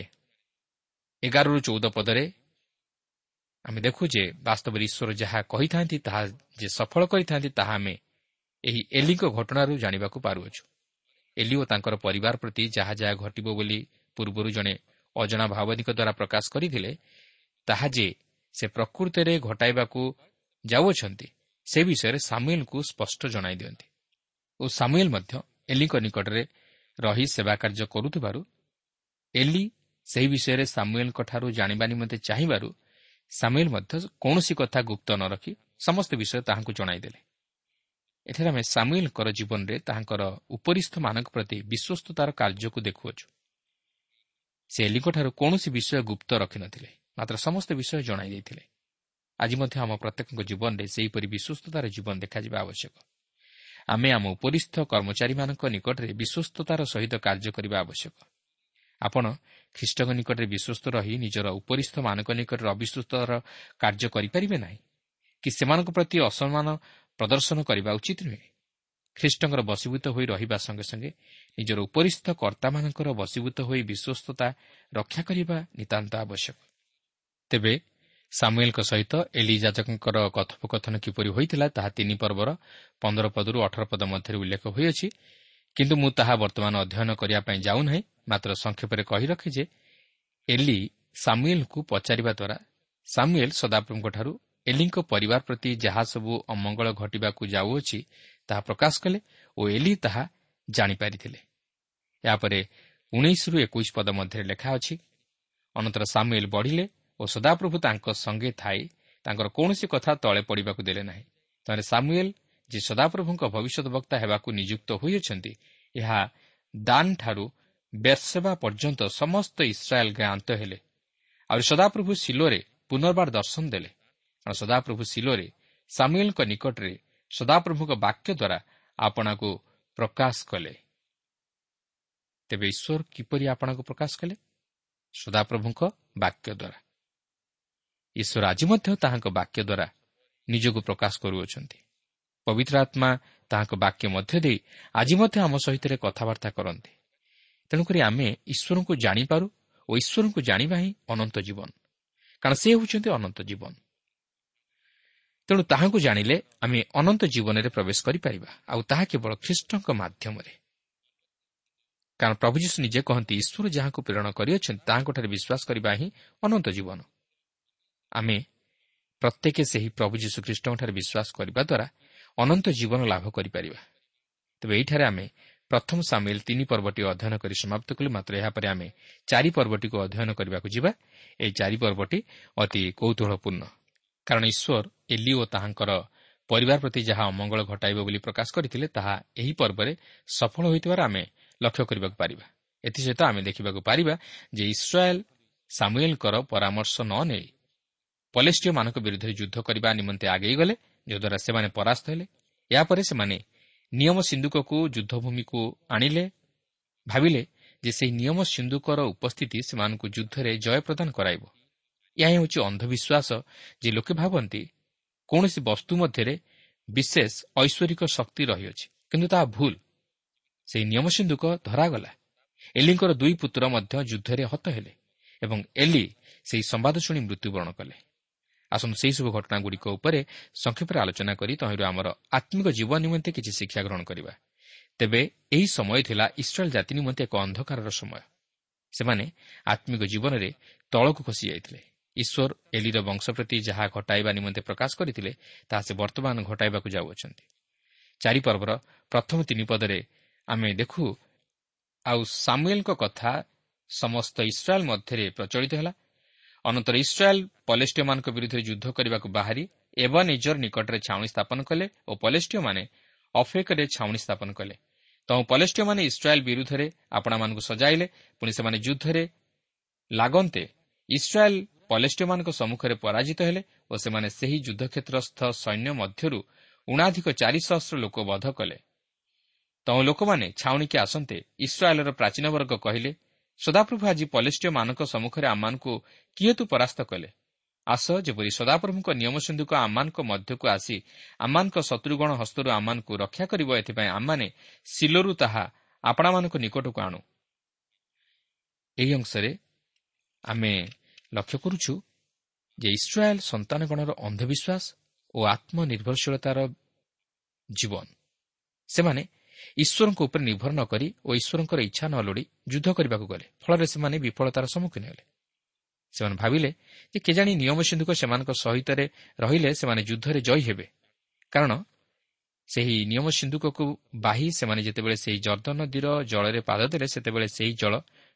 ଏଗାରରୁ ଚଉଦ ପଦରେ ଆମେ ଦେଖୁ ଯେ ବାସ୍ତବରେ ଈଶ୍ୱର ଯାହା କହିଥାନ୍ତି ତାହା ଯେ ସଫଳ କରିଥାନ୍ତି ତାହା ଆମେ ଏହି ଏଲିଙ୍କ ଘଟଣାରୁ ଜାଣିବାକୁ ପାରୁଅଛୁ। ଏଲି ଓ ତାଙ୍କର ପରିବାର ପ୍ରତି ଯାହା ଯାହା ଘଟିବ ବୋଲି ପୂର୍ବରୁ ଜଣେ ଅଜଣା ଭାବନିକ ଦ୍ୱାରା ପ୍ରକାଶ କରିଥିଲେ ତାହା ଯେ ସେ ପ୍ରକୃତରେ ଘଟାଇବାକୁ ଯାଉଅଛନ୍ତି ସେ ବିଷୟରେ ସାମୁଏଲ୍ଙ୍କୁ ସ୍ପଷ୍ଟ ଜଣାଇ ଦିଅନ୍ତି। ଓ ସାମୁଏଲ୍ ମଧ୍ୟ ଏଲିଙ୍କ ନିକଟରେ ରହି ସେବା କାର୍ଯ୍ୟ କରୁଥିବାରୁ ଏଲି ସେହି ବିଷୟରେ ସାମୁଏଲ୍ଙ୍କଠାରୁ ଜାଣିବା ନିମନ୍ତେ ଚାହିଁବାରୁ ସାମୁଏଲ୍ ମଧ୍ୟ କୌଣସି କଥା ଗୁପ୍ତ ନ ରଖି ସମସ୍ତ ବିଷୟ ତାହାଙ୍କୁ ଜଣାଇଦେଲେ। ଏଠାରେ ଆମେ ସାମୁଏଲ୍ଙ୍କର ଜୀବନରେ ତାହାଙ୍କର ଉପରିସ୍ଥମାନଙ୍କ ପ୍ରତି ବିଶ୍ୱସ୍ତତାର କାର୍ଯ୍ୟକୁ ଦେଖୁଅଛୁ। ସେ ଏଲିଙ୍କଠାରୁ କୌଣସି ବିଷୟ ଗୁପ୍ତ ରଖିନଥିଲେ ମାତ୍ର ସମସ୍ତ ବିଷୟ ଜଣାଇ ଦେଇଥିଲେ। ଆଜି ମଧ୍ୟ ଆମ ପ୍ରତ୍ୟେକଙ୍କ ଜୀବନରେ ସେହିପରି ବିଶ୍ୱସ୍ତତାର ଜୀବନ ଦେଖାଯିବା ଆବଶ୍ୟକ। ଆମେ ଆମ ଉପରିସ୍ଥ କର୍ମଚାରୀମାନଙ୍କ ନିକଟରେ ବିଶ୍ୱସ୍ତତାର ସହିତ କାର୍ଯ୍ୟ କରିବା ଆବଶ୍ୟକ। ଆପଣ ଖ୍ରୀଷ୍ଟଙ୍କ ନିକଟରେ ବିଶ୍ୱସ୍ତ ରହି ନିଜର ଉପରିସ୍ଥମାନଙ୍କ ନିକଟରେ ଅବିଶ୍ୱସ୍ତର କାର୍ଯ୍ୟ କରିପାରିବେ ନାହିଁ। କି ସେମାନଙ୍କ ପ୍ରତି ଅସମ୍ମାନ ପ୍ରଦର୍ଶନ କରିବା ଉଚିତ ନୁହେଁ। ଖ୍ରୀଷ୍ଟଙ୍କର ବଶୀଭୂତ ହୋଇ ରହିବା ସଙ୍ଗେ ସଙ୍ଗେ ନିଜର ଉପରିସ୍ଥ କର୍ତ୍ତାମାନଙ୍କର ବଶୀଭୂତ ହୋଇ ବିଶ୍ୱସ୍ତତା ରକ୍ଷା କରିବା ନିତାନ୍ତ ଆବଶ୍ୟକ। ତେବେ ସାମୁଏଲ୍ଙ୍କ ସହିତ ଏଲିଜାଜକଙ୍କର କଥୋପକଥନ କିପରି ହୋଇଥିଲା ତାହା ତିନି ପର୍ବର ପନ୍ଦର ପଦରୁ ଅଠର ପଦ ମଧ୍ୟରେ ଉଲ୍ଲେଖ ହୋଇଅଛି କିନ୍ତୁ ମୁଁ ତାହା ବର୍ତ୍ତମାନ ଅଧ୍ୟୟନ କରିବା ପାଇଁ ଯାଉନାହିଁ। ମାତ୍ର ସଂକ୍ଷେପରେ କହି ରଖେ ଯେ ଏଲି ସାମୁଏଲ୍ଙ୍କୁ ପଚାରିବା ଦ୍ୱାରା ସାମୁଏଲ୍ ସଦାପ୍ରଭୁଙ୍କଠାରୁ ଏଲିଙ୍କ ପରିବାର ପ୍ରତି ଯାହା ସବୁ ଅମଙ୍ଗଳ ଘଟିବାକୁ ଯାଉଅଛି ତାହା ପ୍ରକାଶ କଲେ ଓ ଏଲି ତାହା ଜାଣିପାରିଥିଲେ। ଏହାପରେ ଉଣେଇଶରୁ ଏକୋଇଶ ପଦ ମଧ୍ୟରେ ଲେଖା ଅଛି ଅନନ୍ତର ସାମୁଏଲ୍ ବଢ଼ିଲେ ଓ ସଦାପ୍ରଭୁ ତାଙ୍କ ସଙ୍ଗେ ଥାଇ ତାଙ୍କର କୌଣସି କଥା ତଳେ ପଡ଼ିବାକୁ ଦେଲେ ନାହିଁ। ତାହେଲେ ସାମୁଏଲ୍ ଯେ ସଦାପ୍ରଭୁଙ୍କ ଭବିଷ୍ୟତ ବକ୍ତା ହେବାକୁ ନିଯୁକ୍ତ ହୋଇଅଛନ୍ତି ଏହା ଦାନ୍ଠାରୁ ବେର୍ସେବା ପର୍ଯ୍ୟନ୍ତ ସମସ୍ତ ଇସ୍ରାଏଲ୍ ଗାନ୍ତ ହେଲେ। ଆଉ ସଦାପ୍ରଭୁ ଶିଲୋରେ ପୁନର୍ବାର ଦର୍ଶନ ଦେଲେ। କାରଣ ସଦାପ୍ରଭୁ ଶିଲୋରେ ସାମୁଏଲ୍ଙ୍କ ନିକଟରେ ସଦାପ୍ରଭୁଙ୍କ ବାକ୍ୟ ଦ୍ୱାରା ଆପଣାକୁ ପ୍ରକାଶ କଲେ। ତେବେ ଈଶ୍ୱର କିପରି ଆପଣଙ୍କୁ ପ୍ରକାଶ କଲେ? ସଦାପ୍ରଭୁଙ୍କ ବାକ୍ୟ ଦ୍ୱାରା। ଈଶ୍ୱର ଆଜି ମଧ୍ୟ ତାହାଙ୍କ ବାକ୍ୟ ଦ୍ୱାରା ନିଜକୁ ପ୍ରକାଶ କରୁଅଛନ୍ତି। ପବିତ୍ର ଆତ୍ମା ତାହାଙ୍କ ବାକ୍ୟ ମଧ୍ୟ ଦେଇ ଆଜି ମଧ୍ୟ ଆମ ସହିତ କଥାବାର୍ତ୍ତା କରନ୍ତି। ତେଣୁକରି ଆମେ ଈଶ୍ୱରଙ୍କୁ ଜାଣିପାରୁ ଓ ଈଶ୍ୱରଙ୍କୁ ଜାଣିବା ହିଁ ଅନନ୍ତ ଜୀବନ। କାରଣ ସେ ହେଉଛନ୍ତି ଅନନ୍ତ ଜୀବନ। ତେଣୁ ତାହାଙ୍କୁ ଜାଣିଲେ ଆମେ ଅନନ୍ତ ଜୀବନରେ ପ୍ରବେଶ କରିପାରିବା। ଆଉ ତାହା କେବଳ ଖ୍ରୀଷ୍ଟଙ୍କ ମାଧ୍ୟମରେ। କାରଣ ପ୍ରଭୁ ଯୀଶୁ ନିଜେ କହନ୍ତି ଈଶ୍ୱର ଯାହାକୁ ପ୍ରେରଣ କରିଅଛନ୍ତି ତାହାଙ୍କଠାରେ ବିଶ୍ୱାସ କରିବା ହିଁ ଅନନ୍ତ ଜୀବନ। ଆମେ ପ୍ରତ୍ୟେକ ସେହି ପ୍ରଭୁ ଯୀଶୁଖ୍ରୀଷ୍ଟଙ୍କଠାରେ ବିଶ୍ୱାସ କରିବା ଦ୍ୱାରା ଅନନ୍ତ ଜୀବନ ଲାଭ କରିପାରିବା। ତେବେ ଏହିଠାରେ ଆମେ ପ୍ରଥମ ସାମିଲ ତିନି ପର୍ବଟି ଅଧ୍ୟୟନ କରି ସମାପ୍ତ କଲୁ। ମାତ୍ର ଏହାପରେ ଆମେ ଚାରି ପର୍ବଟିକୁ ଅଧ୍ୟୟନ କରିବାକୁ ଯିବା। ଏହି ଚାରି ପର୍ବଟି ଅତି କୌତୁହଳପୂର୍ଣ୍ଣ। କାରଣ ଈଶ୍ୱର ଏଲି ଓ ତାହାଙ୍କର ପରିବାର ପ୍ରତି ଯାହା ଅମଙ୍ଗଳ ଘଟାଇବ ବୋଲି ପ୍ରକାଶ କରିଥିଲେ ତାହା ଏହି ପର୍ବରେ ସଫଳ ହୋଇଥିବାର ଆମେ ଲକ୍ଷ୍ୟ କରିବାକୁ ପାରିବା। ଏଥିସହିତ ଆମେ ଦେଖିବାକୁ ପାରିବା ଯେ ଇସ୍ରାଏଲ୍ ସାମୁଏଲ୍ଙ୍କର ପରାମର୍ଶ ନ ନେଇ ପଲେଷ୍ଟିୟମାନଙ୍କ ବିରୁଦ୍ଧରେ ଯୁଦ୍ଧ କରିବା ନିମନ୍ତେ ଆଗେଇ ଗଲେ ଯଦ୍ୱାରା ସେମାନେ ପରାସ୍ତ ହେଲେ। ଏହାପରେ ସେମାନେ ନିୟମ ସିନ୍ଧୁକକୁ ଯୁଦ୍ଧଭୂମିକୁ ଆଣିଲେ ଭାବିଲେ ଯେ ସେହି ନିୟମ ସିନ୍ଧୁକର ଉପସ୍ଥିତି ସେମାନଙ୍କୁ ଯୁଦ୍ଧରେ ଜୟ ପ୍ରଦାନ କରାଇବ। ଏହା ହେଉଛି ଅନ୍ଧବିଶ୍ୱାସ ଯେ ଲୋକେ ଭାବନ୍ତି କୌଣସି ବସ୍ତୁ ମଧ୍ୟରେ ବିଶେଷ ଐଶ୍ୱରିକ ଶକ୍ତି ରହିଅଛି କିନ୍ତୁ ତାହା ଭୁଲ। ସେହି ନିୟମ ସିନ୍ଧୁକ ଧରାଗଲା। ଏଲିଙ୍କର ଦୁଇ ପୁତ୍ର ମଧ୍ୟ ଯୁଦ୍ଧରେ ହତ ହେଲେ ଏବଂ ଏଲି ସେହି ସମ୍ବାଦ ଶୁଣି ମୃତ୍ୟୁବରଣ କଲେ। ଆସନ୍ତୁ ସେହିସବୁ ଘଟଣାଗୁଡ଼ିକ ଉପରେ ସଂକ୍ଷେପରେ ଆଲୋଚନା କରି ତହିଁରୁ ଆମର ଆତ୍ମିକ ଜୀବନ ନିମନ୍ତେ କିଛି ଶିକ୍ଷା ଗ୍ରହଣ କରିବା। ତେବେ ଏହି ସମୟ ଥିଲା ଇସ୍ରାଏଲ୍ ଜାତି ନିମନ୍ତେ ଏକ ଅନ୍ଧକାରର ସମୟ। ସେମାନେ ଆତ୍ମିକ ଜୀବନରେ ତଳକୁ ଖସି ଯାଇଥିଲେ। ଈଶ୍ୱର ଏଲିର ବଂଶ ପ୍ରତି ଯାହା ଘଟାଇବା ନିମନ୍ତେ ପ୍ରକାଶ କରିଥିଲେ ତାହା ସେ ବର୍ତ୍ତମାନ ଘଟାଇବାକୁ ଯାଉଅଛନ୍ତି। ଚାରିପର୍ବର ପ୍ରଥମ ତିନି ପଦରେ ଆମେ ଦେଖୁ ଆଉ ସାମୁଏଲ୍ଙ୍କ କଥା ସମସ୍ତ ଇସ୍ରାଏଲ୍ ମଧ୍ୟରେ ପ୍ରଚଳିତ ହେଲା। ଅନନ୍ତର ଇସ୍ରାଏଲ୍ ପଲେଷ୍ଟିୟମାନଙ୍କ ବିରୁଦ୍ଧରେ ଯୁଦ୍ଧ କରିବାକୁ ବାହାରି ଏବ ନିଜର ନିକଟରେ ଛାଉଣି ସ୍ଥାପନ କଲେ ଓ ପଲେଷ୍ଟିୟମାନେ ଅଫେକରେ ଛାଉଣି ସ୍ଥାପନ କଲେ। ତେଣୁ ପଲେଷ୍ଟିୟମାନେ ଇସ୍ରାଏଲ୍ ବିରୁଦ୍ଧରେ ଆପଣାମାନଙ୍କୁ ସଜାଇଲେ ପୁଣି ସେମାନେ ଯୁଦ୍ଧରେ ଲାଗନ୍ତେ ଇସ୍ରାଏଲ୍ ପଲେଷ୍ଟିୟମାନଙ୍କ ସମ୍ମୁଖରେ ପରାଜିତ ହେଲେ ଓ ସେମାନେ ସେହି ଯୁଦ୍ଧକ୍ଷେତ୍ରସ୍ଥ ସୈନ୍ୟ ମଧ୍ୟରୁ ଉଣାଧିକ ଚାରି ସହସ୍ର ଲୋକ ବଧ କଲେ। ତେଣୁ ଲୋକମାନେ ଛାଉଣିକି ଆସନ୍ତେ ଇସ୍ରାଏଲ୍ର ପ୍ରାଚୀନ ବର୍ଗ କହିଲେ ସଦାପ୍ରଭୁ ଆଜି ପଲେଷ୍ଟିୟମାନଙ୍କ ସମ୍ମୁଖରେ ଆମମାନଙ୍କୁ କିଏ ତୁ ପରାସ୍ତ କଲେ? ଆସ ଯେପରି ସଦାପ୍ରଭୁଙ୍କ ନିୟମ ସିନ୍ଧୁକ ଆମମାନଙ୍କ ମଧ୍ୟକୁ ଆସି ଆମମାନଙ୍କ ଶତ୍ରୁଗଣ ହସ୍ତରୁ ଆମମାନଙ୍କୁ ରକ୍ଷା କରିବ ଏଥିପାଇଁ ଆମମାନେ ସିଲୋରୁ ତାହା ଆପଣାମାନଙ୍କ ନିକଟକୁ ଆଣୁ। ଏହି ଅଂଶରେ ଆମେ ଲକ୍ଷ୍ୟ କରୁଛୁ ଯେ ଇସ୍ରାଏଲ୍ ସନ୍ତାନଗଣର ଅନ୍ଧବିଶ୍ୱାସ ଓ ଆତ୍ମନିର୍ଭରଶୀଳତାର ଜୀବନ। ସେମାନେ ଈଶ୍ୱରଙ୍କ ଉପରେ ନିର୍ଭର ନ କରି ଓ ଈଶ୍ୱରଙ୍କର ଇଚ୍ଛା ନ ଲୋଡ଼ି ଯୁଦ୍ଧ କରିବାକୁ ଗଲେ ଫଳରେ ସେମାନେ ବିଫଳତାର ସମ୍ମୁଖୀନ ହେଲେ। ସେମାନେ ଭାବିଲେ ଯେ କେଜାଣି ନିୟମ ସିନ୍ଧୁକ ସେମାନଙ୍କ ସହିତ ରହିଲେ ସେମାନେ ଯୁଦ୍ଧରେ ଜୟୀ ହେବେ। କାରଣ ସେହି ନିୟମ ସିନ୍ଧୁକକୁ ବାହି ସେମାନେ ଯେତେବେଳେ ସେହି ଜର୍ଦ୍ଦ ନଦୀର ଜଳରେ ପାଦ ଦେଲେ ସେତେବେଳେ ସେହି ଜଳ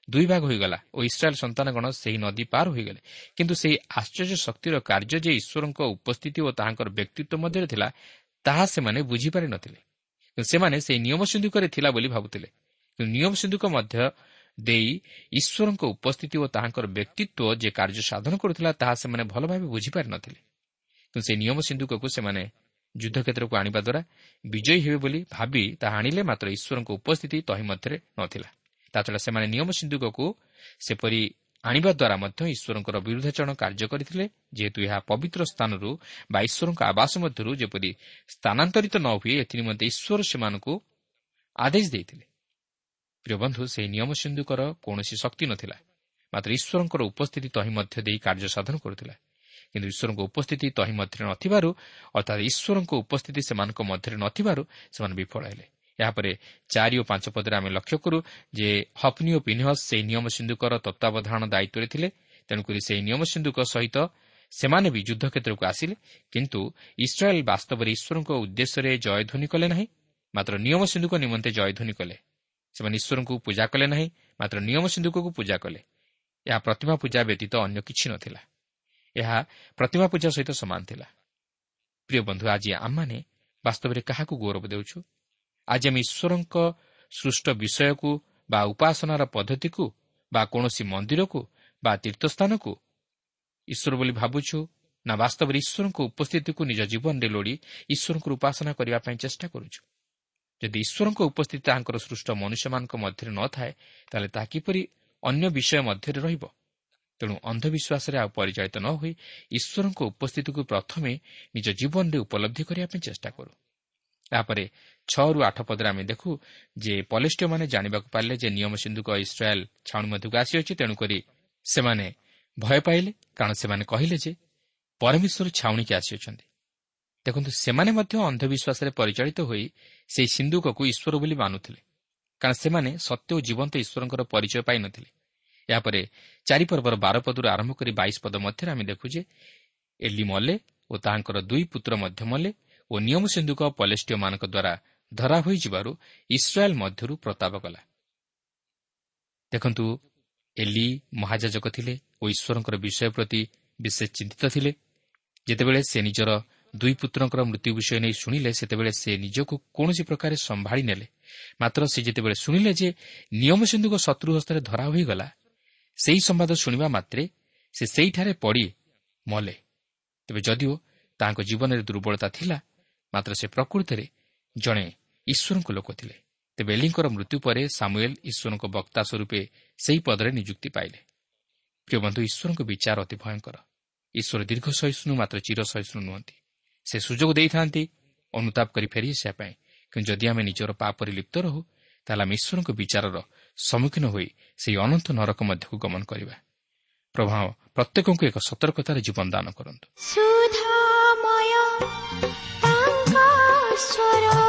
ଦୁଇ ଭାଗ ହୋଇଗଲା ଓ ଇସ୍ରାଏଲ୍ ସନ୍ତାନଗଣ ସେହି ନଦୀ ପାର ହୋଇଗଲେ। କିନ୍ତୁ ସେହି ଆଶ୍ଚର୍ଯ୍ୟ ଶକ୍ତିର କାର୍ଯ୍ୟ ଯେ ଈଶ୍ୱରଙ୍କ ଉପସ୍ଥିତି ଓ ତାହାଙ୍କର ବ୍ୟକ୍ତିତ୍ୱ ମଧ୍ୟରେ ଥିଲା ତାହା ସେମାନେ ବୁଝିପାରି ନଥିଲେ। ସେମାନେ ସେହି ନିୟମ ସିନ୍ଧୁକରେ ଥିଲା ବୋଲି ଭାବୁଥିଲେ। କିନ୍ତୁ ନିୟମ ସିନ୍ଧୁକ ମଧ୍ୟ ଦେଇ ଈଶ୍ୱରଙ୍କ ଉପସ୍ଥିତି ଓ ତାହାଙ୍କର ବ୍ୟକ୍ତିତ୍ୱ ଯେ କାର୍ଯ୍ୟ ସାଧନ କରୁଥିଲା ତାହା ସେମାନେ ଭଲ ଭାବେ ବୁଝିପାରି ନଥିଲେ କିନ୍ତୁ ସେହି ନିୟମ ସିନ୍ଧୁକକୁ ସେମାନେ ଯୁଦ୍ଧକ୍ଷେତ୍ରକୁ ଆଣିବା ଦ୍ୱାରା ବିଜୟୀ ହେବେ ବୋଲି ଭାବି ତାହା ଆଣିଲେ ମାତ୍ର ଈଶ୍ୱରଙ୍କ ଉପସ୍ଥିତି ତହିଁ ମଧ୍ୟରେ ନଥିଲା ତାଛଡ଼ା ସେମାନେ ନିୟମ ସିନ୍ଧୁକକୁ ସେପରି ଆଣିବା ଦ୍ୱାରା ମଧ୍ୟ ଈଶ୍ୱରଙ୍କର ବିରୁଦ୍ଧାଚରଣ କାର୍ଯ୍ୟ କରିଥିଲେ ଯେହେତୁ ଏହା ପବିତ୍ର ସ୍ଥାନରୁ ବା ଈଶ୍ୱରଙ୍କ ଆବାସ ମଧ୍ୟରୁ ଯେପରି ସ୍ଥାନାନ୍ତରିତ ନ ହୁଏ ଏଥିନିମନ୍ତେ ଈଶ୍ୱର ସେମାନଙ୍କୁ ଆଦେଶ ଦେଇଥିଲେ। ପ୍ରିୟ ବନ୍ଧୁ ସେହି ନିୟମ ସିନ୍ଧୁକର କୌଣସି ଶକ୍ତି ନଥିଲା। ମାତ୍ର ଈଶ୍ୱରଙ୍କର ଉପସ୍ଥିତି ତହିଁ ମଧ୍ୟ ଦେଇ କାର୍ଯ୍ୟ ସାଧନ କରୁଥିଲା। କିନ୍ତୁ ଈଶ୍ୱରଙ୍କ ଉପସ୍ଥିତି ତହିଁ ମଧ୍ୟରେ ନଥିବାରୁ ଅର୍ଥାତ୍ ଈଶ୍ୱରଙ୍କ ଉପସ୍ଥିତି ସେମାନଙ୍କ ମଧ୍ୟରେ ନଥିବାରୁ ସେମାନେ ବିଫଳ ହେଲେ। ଏହାପରେ ଚାରି ଓ ପାଞ୍ଚ ପଦରେ ଆମେ ଲକ୍ଷ୍ୟ କରୁ ଯେ ହଫ୍ନି ଓ ପିନ୍ହସ୍ ସେହି ନିୟମ ସିନ୍ଧୁକର ତତ୍ତ୍ୱାବଧାନ ଦାୟିତ୍ୱରେ ଥିଲେ ତେଣୁକରି ସେହି ନିୟମ ସିନ୍ଧୁକ ସହିତ ସେମାନେ ବି ଯୁଦ୍ଧକ୍ଷେତ୍ରକୁ ଆସିଲେ। କିନ୍ତୁ ଇସ୍ରାଏଲ୍ ବାସ୍ତବରେ ଈଶ୍ୱରଙ୍କ ଉଦ୍ଦେଶ୍ୟରେ ଜୟଧ୍ୱନି କଲେ ନାହିଁ। ମାତ୍ର ନିୟମ ସିନ୍ଧୁକ ନିମନ୍ତେ ଜୟଧ୍ୱନି କଲେ। ସେମାନେ ଈଶ୍ୱରଙ୍କୁ ପୂଜା କଲେ ନାହିଁ ମାତ୍ର ନିୟମ ସିନ୍ଧୁକକୁ ପୂଜା କଲେ। ଏହା ପ୍ରତିମା ପୂଜା ବ୍ୟତୀତ ଅନ୍ୟ କିଛି ନଥିଲା। ଏହା ପ୍ରତିମା ପୂଜା ସହିତ ସମାନ ଥିଲା। ପ୍ରିୟ ବନ୍ଧୁ ଆଜି ଆମମାନେ ବାସ୍ତବରେ କାହାକୁ ଗୌରବ ଦେଉଛୁ? ଆଜି ଆମେ ଈଶ୍ୱରଙ୍କ ସୃଷ୍ଟ ବିଷୟକୁ ବା ଉପାସନାର ପଦ୍ଧତିକୁ ବା କୌଣସି ମନ୍ଦିରକୁ ବା ତୀର୍ଥସ୍ଥାନକୁ ଈଶ୍ୱର ବୋଲି ଭାବୁଛୁ ନା ବାସ୍ତବରେ ଈଶ୍ୱରଙ୍କ ଉପସ୍ଥିତିକୁ ନିଜ ଜୀବନରେ ଲୋଡ଼ି ଈଶ୍ୱରଙ୍କର ଉପାସନା କରିବା ପାଇଁ ଚେଷ୍ଟା କରୁଛୁ? ଯଦି ଈଶ୍ୱରଙ୍କ ଉପସ୍ଥିତି ତାହାଙ୍କର ସୃଷ୍ଟ ମନୁଷ୍ୟମାନଙ୍କ ମଧ୍ୟରେ ନଥାଏ ତାହେଲେ ତାହା କିପରି ଅନ୍ୟ ବିଷୟ ମଧ୍ୟରେ ରହିବ? ତେଣୁ ଅନ୍ଧବିଶ୍ୱାସରେ ଆଉ ପରିଚାଳିତ ନ ହୋଇ ଈଶ୍ୱରଙ୍କ ଉପସ୍ଥିତିକୁ ପ୍ରଥମେ ନିଜ ଜୀବନରେ ଉପଲବ୍ଧି କରିବା ପାଇଁ ଚେଷ୍ଟା କରୁ। ଏହାପରେ ଛଅରୁ ଆଠ ପଦରେ ଆମେ ଦେଖୁ ଯେ ପଲେଷ୍ଟିୟମାନେ ଜାଣିବାକୁ ପାରିଲେ ଯେ ନିୟମ ସିନ୍ଧୁକ ଇସ୍ରାଏଲ୍ ଛାଉଣି ମଧ୍ୟକୁ ଆସିଅଛି ତେଣୁକରି ସେମାନେ ଭୟ ପାଇଲେ କାରଣ ସେମାନେ କହିଲେ ଯେ ପରମେଶ୍ୱର ଛାଉଣିକି ଆସିଅଛନ୍ତି। ଦେଖନ୍ତୁ ସେମାନେ ମଧ୍ୟ ଅନ୍ଧବିଶ୍ୱାସରେ ପରିଚାଳିତ ହୋଇ ସେହି ସିନ୍ଧୁକକୁ ଈଶ୍ୱର ବୋଲି ମାନୁଥିଲେ କାରଣ ସେମାନେ ସତ୍ୟ ଓ ଜୀବନ୍ତ ଈଶ୍ୱରଙ୍କର ପରିଚୟ ପାଇନଥିଲେ ଏହାପରେ ଚାରିପର୍ବର ବାର ପଦରୁ ଆରମ୍ଭ କରି ବାଇଶ ପଦ ମଧ୍ୟରେ ଆମେ ଦେଖୁ ଯେ ଏଲି ମଲେ ଓ ତାହାଙ୍କର ଦୁଇ ପୁତ୍ର ମଧ୍ୟ ମଲେ ଓ ନିୟମ ସିନ୍ଧୁକ ପଲେଷ୍ଟିୟମାନଙ୍କ ଦ୍ୱାରା ଧରା ହୋଇଯିବାରୁ ଇସ୍ରାଏଲ୍ ମଧ୍ୟରୁ ପ୍ରତାପ କଲା। ଦେଖନ୍ତୁ ଏଲି ମହାଯାଜକ ଥିଲେ ଓ ଈଶ୍ୱରଙ୍କର ବିଷୟ ପ୍ରତି ବିଶେଷ ଚିନ୍ତିତ ଥିଲେ। ଯେତେବେଳେ ସେ ନିଜର ଦୁଇ ପୁତ୍ରଙ୍କର ମୃତ୍ୟୁ ବିଷୟ ନେଇ ଶୁଣିଲେ ସେତେବେଳେ ସେ ନିଜକୁ କୌଣସି ପ୍ରକାରେ ସମ୍ଭାଳି ନେଲେ। ମାତ୍ର ସେ ଯେତେବେଳେ ଶୁଣିଲେ ଯେ ନିୟମ ସିନ୍ଧୁକ ଶତ୍ରୁ ହସ୍ତରେ ଧରା ହୋଇଗଲା ସେହି ସମ୍ବାଦ ଶୁଣିବା ମାତ୍ରେ ସେ ସେହିଠାରେ ପଡ଼ି ମଲେ। ତେବେ ଯଦିଓ ତାହାଙ୍କ ଜୀବନରେ ଦୁର୍ବଳତା ଥିଲା ମାତ୍ର ସେ ପ୍ରକୃତରେ ଜଣେ ଈଶ୍ୱରଙ୍କ ଲୋକ ଥିଲେ। ତେବେ ଏଲିଙ୍କର ମୃତ୍ୟୁ ପରେ ସାମୁଏଲ୍ ଈଶ୍ୱରଙ୍କ ବକ୍ତା ସ୍ୱରୂପେ ସେହି ପଦରେ ନିଯୁକ୍ତି ପାଇଲେ। ପ୍ରିୟ ବନ୍ଧୁ ଈଶ୍ୱରଙ୍କ ବିଚାର ଅତି ଭୟଙ୍କର। ଈଶ୍ୱର ଦୀର୍ଘ ସହିଷ୍ଣୁ ମାତ୍ର ଚିର ସହିଷ୍ଣୁ ନୁହନ୍ତି। ସେ ସୁଯୋଗ ଦେଇଥାନ୍ତି ଅନୁତାପ କରି ଫେରି ଆସିବା ପାଇଁ। କିନ୍ତୁ ଯଦି ଆମେ ନିଜର ପାପରେ ଲିପ୍ତ ରହୁ ତାହେଲେ ଆମେ ଈଶ୍ୱରଙ୍କ ବିଚାରର ସମ୍ମୁଖୀନ ହୋଇ ସେହି ଅନନ୍ତ ନରକ ମଧ୍ୟକୁ ଗମନ କରିବା। ପ୍ରଭାବ ପ୍ରତ୍ୟେକଙ୍କୁ ଏକ ସତର୍କତାର ଜୀବନ ଦାନ କରନ୍ତୁ। সরা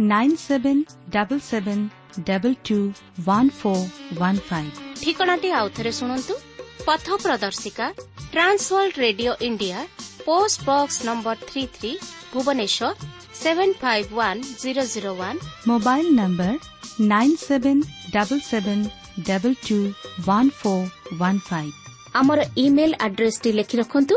nine seven double seven double two one four one five ଠିକଣାଟି ଆଉଥରେ ଶୁଣନ୍ତୁ। ପଥ ପ୍ରଦର୍ଶିକା Trans World Radio India post box number three three Bhubaneswar seven five one zero zero one mobile number nine seven double seven double two one four one five. ଆମର email ଆଡ୍ରେସ୍ଟି ଲେଖି ରଖନ୍ତୁ।